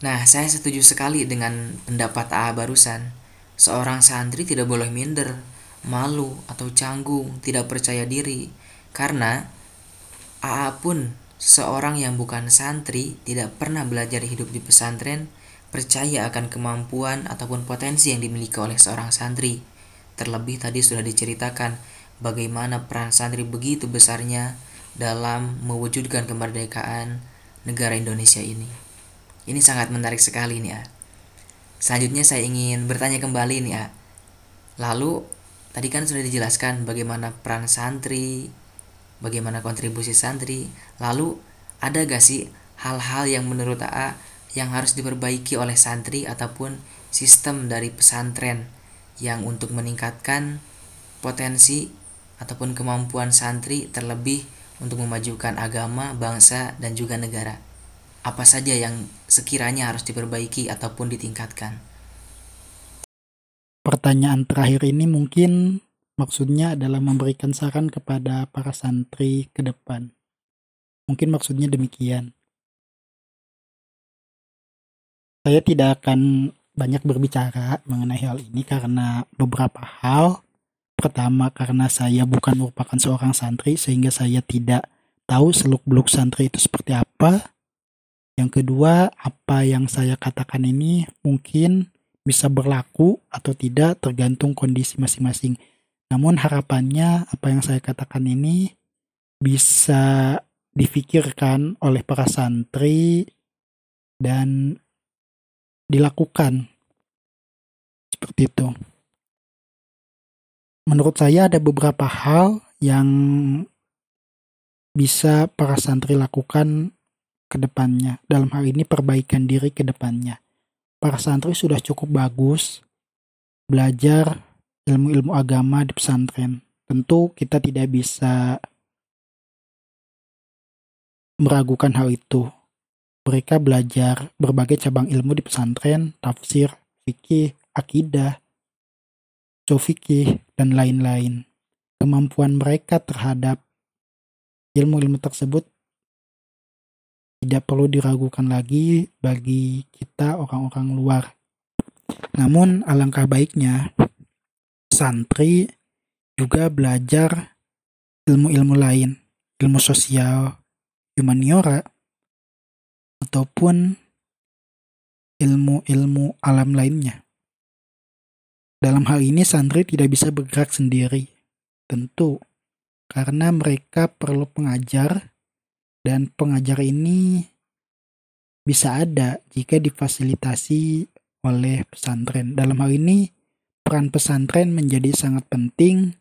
Nah, saya setuju sekali dengan pendapat AA barusan. Seorang santri tidak boleh minder, malu, atau canggung, tidak percaya diri. Karena AA pun seorang yang bukan santri tidak pernah belajar hidup di pesantren, percaya akan kemampuan ataupun potensi yang dimiliki oleh seorang santri. Terlebih tadi sudah diceritakan bagaimana peran santri begitu besarnya dalam mewujudkan kemerdekaan negara Indonesia ini. Ini sangat menarik sekali nih ya. Selanjutnya saya ingin bertanya kembali nih ya. Lalu tadi kan sudah dijelaskan bagaimana peran santri, bagaimana kontribusi santri. Lalu ada gak sih hal-hal yang menurut AA yang harus diperbaiki oleh santri ataupun sistem dari pesantren yang untuk meningkatkan potensi ataupun kemampuan santri terlebih untuk memajukan agama, bangsa, dan juga negara apa saja yang sekiranya harus diperbaiki ataupun ditingkatkan? Pertanyaan terakhir ini mungkin maksudnya adalah memberikan saran kepada para santri ke depan. Mungkin maksudnya demikian. Saya tidak akan banyak berbicara mengenai hal ini karena beberapa hal. Pertama, karena saya bukan merupakan seorang santri, sehingga saya tidak tahu seluk-beluk santri itu seperti apa. Yang kedua, apa yang saya katakan ini mungkin bisa berlaku atau tidak tergantung kondisi masing-masing. Namun harapannya apa yang saya katakan ini bisa difikirkan oleh para santri dan dilakukan seperti itu. Menurut saya ada beberapa hal yang bisa para santri lakukan ke depannya. Dalam hal ini perbaikan diri ke depannya. Para santri sudah cukup bagus belajar ilmu-ilmu agama di pesantren. Tentu kita tidak bisa meragukan hal itu. Mereka belajar berbagai cabang ilmu di pesantren, tafsir, fikih, akidah, sofikih, dan lain-lain. Kemampuan mereka terhadap ilmu-ilmu tersebut tidak perlu diragukan lagi bagi kita orang-orang luar. Namun alangkah baiknya santri juga belajar ilmu-ilmu lain, ilmu sosial, humaniora, ataupun ilmu-ilmu alam lainnya. Dalam hal ini santri tidak bisa bergerak sendiri, tentu, karena mereka perlu pengajar dan pengajar ini bisa ada jika difasilitasi oleh pesantren. Dalam hal ini, peran pesantren menjadi sangat penting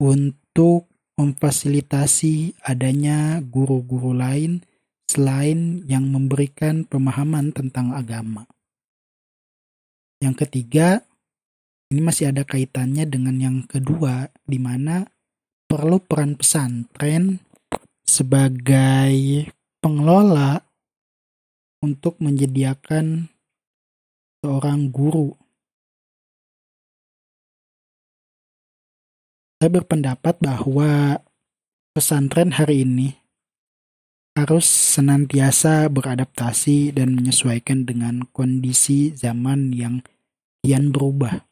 untuk memfasilitasi adanya guru-guru lain selain yang memberikan pemahaman tentang agama. Yang ketiga, ini masih ada kaitannya dengan yang kedua, di mana perlu peran pesantren sebagai pengelola untuk menyediakan seorang guru. Saya berpendapat bahwa pesantren hari ini harus senantiasa beradaptasi dan menyesuaikan dengan kondisi zaman yang kian berubah.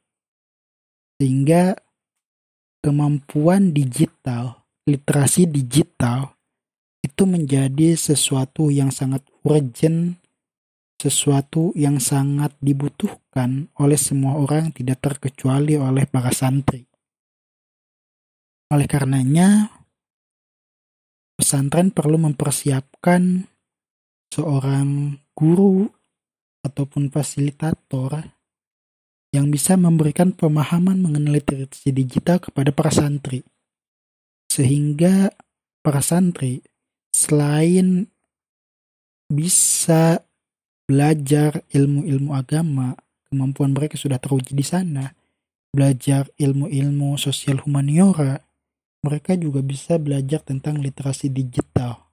Sehingga kemampuan digital, literasi digital itu menjadi sesuatu yang sangat urgent, sesuatu yang sangat dibutuhkan oleh semua orang tidak terkecuali oleh para santri. Oleh karenanya, pesantren perlu mempersiapkan seorang guru ataupun fasilitator yang bisa memberikan pemahaman mengenai literasi digital kepada para santri. Sehingga para santri selain bisa belajar ilmu-ilmu agama, kemampuan mereka sudah teruji di sana, belajar ilmu-ilmu sosial humaniora, mereka juga bisa belajar tentang literasi digital.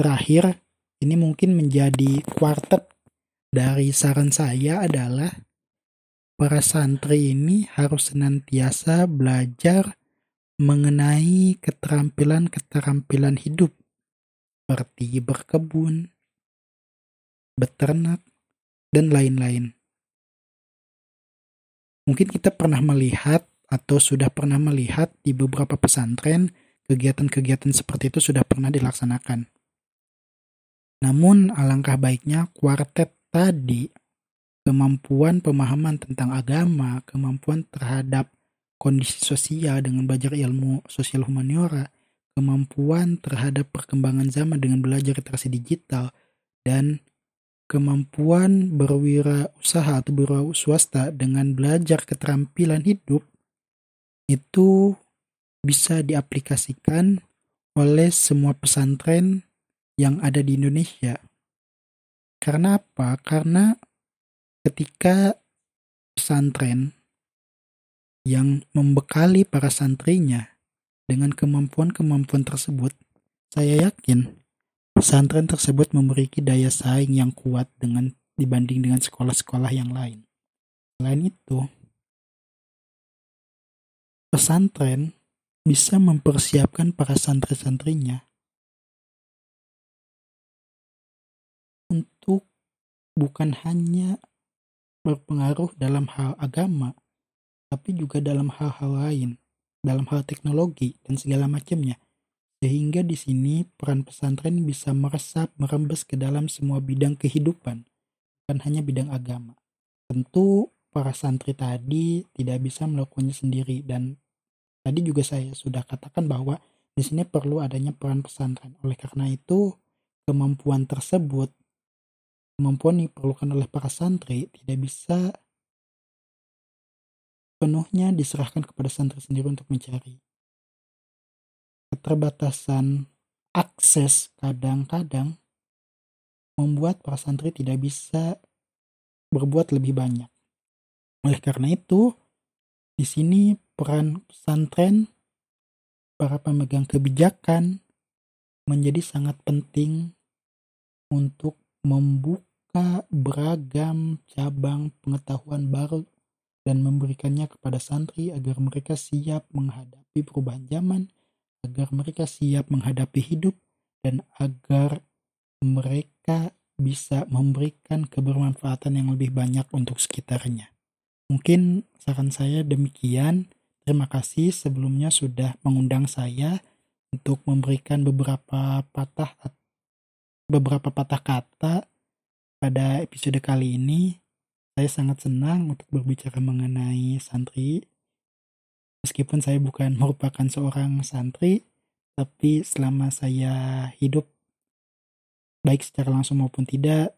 Terakhir, ini mungkin menjadi kuartet dari saran saya adalah para santri ini harus senantiasa belajar mengenai keterampilan-keterampilan hidup seperti berkebun, beternak, dan lain-lain. Mungkin kita pernah melihat atau sudah pernah melihat di beberapa pesantren kegiatan-kegiatan seperti itu sudah pernah dilaksanakan. Namun alangkah baiknya kuartet tadi kemampuan pemahaman tentang agama, kemampuan terhadap kondisi sosial dengan belajar ilmu sosial humaniora, kemampuan terhadap perkembangan zaman dengan belajar literasi digital, dan kemampuan berwirausaha atau berwirausaha swasta dengan belajar keterampilan hidup itu bisa diaplikasikan oleh semua pesantren yang ada di Indonesia. Karena apa? Karena ketika pesantren yang membekali para santrinya dengan kemampuan-kemampuan tersebut, saya yakin pesantren tersebut memiliki daya saing yang kuat dengan dibanding dengan sekolah-sekolah yang lain. Selain itu, pesantren bisa mempersiapkan para santri-santrinya untuk bukan hanya berpengaruh dalam hal agama, tapi juga dalam hal-hal lain, dalam hal teknologi dan segala macamnya. Sehingga di sini peran pesantren bisa meresap, merembes ke dalam semua bidang kehidupan, bukan hanya bidang agama. Tentu para santri tadi tidak bisa melakukannya sendiri dan tadi juga saya sudah katakan bahwa di sini perlu adanya peran pesantren. Oleh karena itu, kemampuan tersebut, kemampuan yang diperlukan oleh para santri tidak bisa penuhnya diserahkan kepada santri sendiri untuk mencari keterbatasan akses kadang-kadang membuat para santri tidak bisa berbuat lebih banyak. Oleh karena itu, di sini peran pesantren, para pemegang kebijakan menjadi sangat penting untuk membuka beragam cabang pengetahuan baru dan memberikannya kepada santri agar mereka siap menghadapi perubahan zaman agar mereka siap menghadapi hidup dan agar mereka bisa memberikan kebermanfaatan yang lebih banyak untuk sekitarnya. Mungkin saran saya demikian. Terima kasih sebelumnya sudah mengundang saya untuk memberikan beberapa patah beberapa patah kata pada episode kali ini. Saya sangat senang untuk berbicara mengenai santri Meskipun saya bukan merupakan seorang santri, tapi selama saya hidup, baik secara langsung maupun tidak,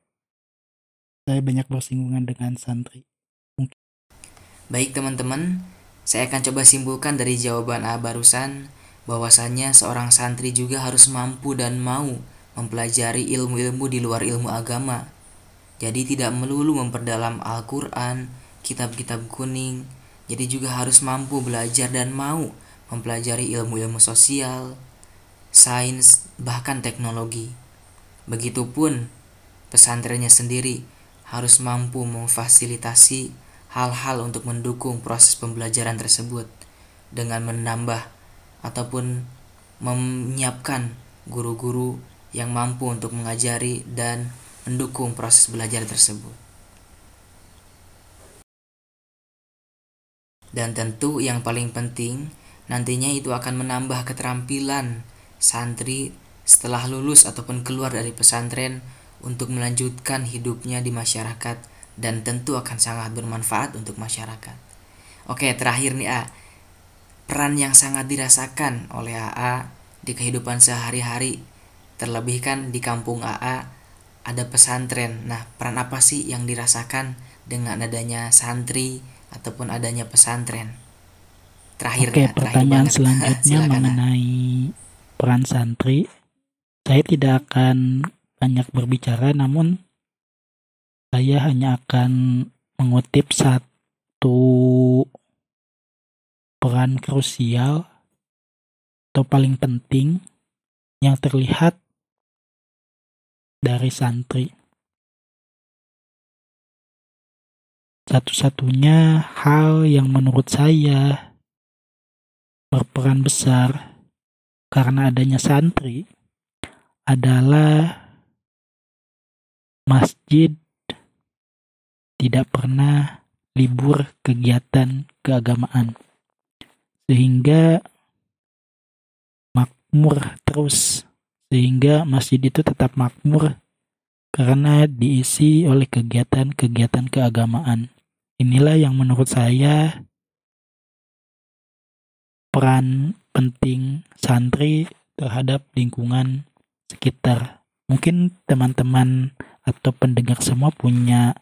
saya banyak bersinggungan dengan santri. Mungkin. Baik teman-teman, saya akan coba simpulkan dari jawaban A barusan, bahwasannya seorang santri juga harus mampu dan mau mempelajari ilmu-ilmu di luar ilmu agama. Jadi tidak melulu memperdalam Al-Quran, kitab-kitab kuning, jadi juga harus mampu belajar dan mau mempelajari ilmu-ilmu sosial, sains, bahkan teknologi. Begitupun pesantrennya sendiri harus mampu memfasilitasi hal-hal untuk mendukung proses pembelajaran tersebut dengan menambah ataupun menyiapkan guru-guru yang mampu untuk mengajari dan mendukung proses belajar tersebut. Dan tentu yang paling penting, nantinya itu akan menambah keterampilan santri setelah lulus ataupun keluar dari pesantren untuk melanjutkan hidupnya di masyarakat dan tentu akan sangat bermanfaat untuk masyarakat. Oke, terakhir nih A. Peran yang sangat dirasakan oleh AA di kehidupan sehari-hari terlebih kan di kampung AA ada pesantren. Nah, peran apa sih yang dirasakan dengan adanya santri ataupun adanya pesantren. Terakhir Oke, ya, pertanyaan terakhir selanjutnya mengenai peran santri. Saya tidak akan banyak berbicara namun saya hanya akan mengutip satu peran krusial atau paling penting yang terlihat dari santri. Satu-satunya hal yang menurut saya berperan besar karena adanya santri adalah masjid tidak pernah libur kegiatan keagamaan sehingga makmur terus sehingga masjid itu tetap makmur karena diisi oleh kegiatan-kegiatan keagamaan. Inilah yang menurut saya peran penting santri terhadap lingkungan sekitar. Mungkin teman-teman atau pendengar semua punya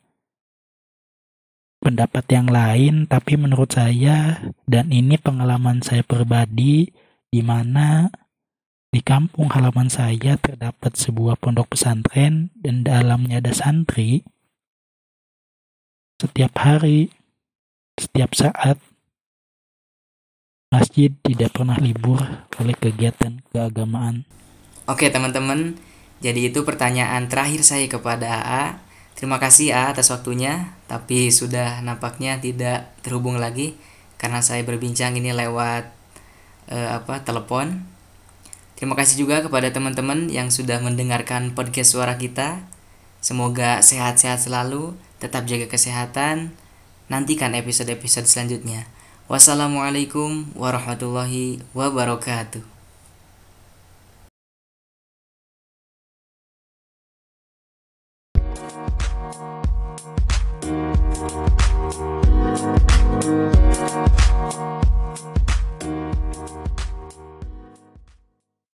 pendapat yang lain, tapi menurut saya dan ini pengalaman saya pribadi di mana di kampung halaman saya terdapat sebuah pondok pesantren dan dalamnya ada santri. Setiap hari, setiap saat, masjid tidak pernah libur oleh kegiatan keagamaan. Oke teman-teman, jadi itu pertanyaan terakhir saya kepada AA. Terima kasih A atas waktunya, tapi sudah nampaknya tidak terhubung lagi karena saya berbincang ini lewat uh, apa telepon. Terima kasih juga kepada teman-teman yang sudah mendengarkan podcast suara kita. Semoga sehat-sehat selalu, tetap jaga kesehatan. Nantikan episode-episode selanjutnya. Wassalamualaikum warahmatullahi wabarakatuh.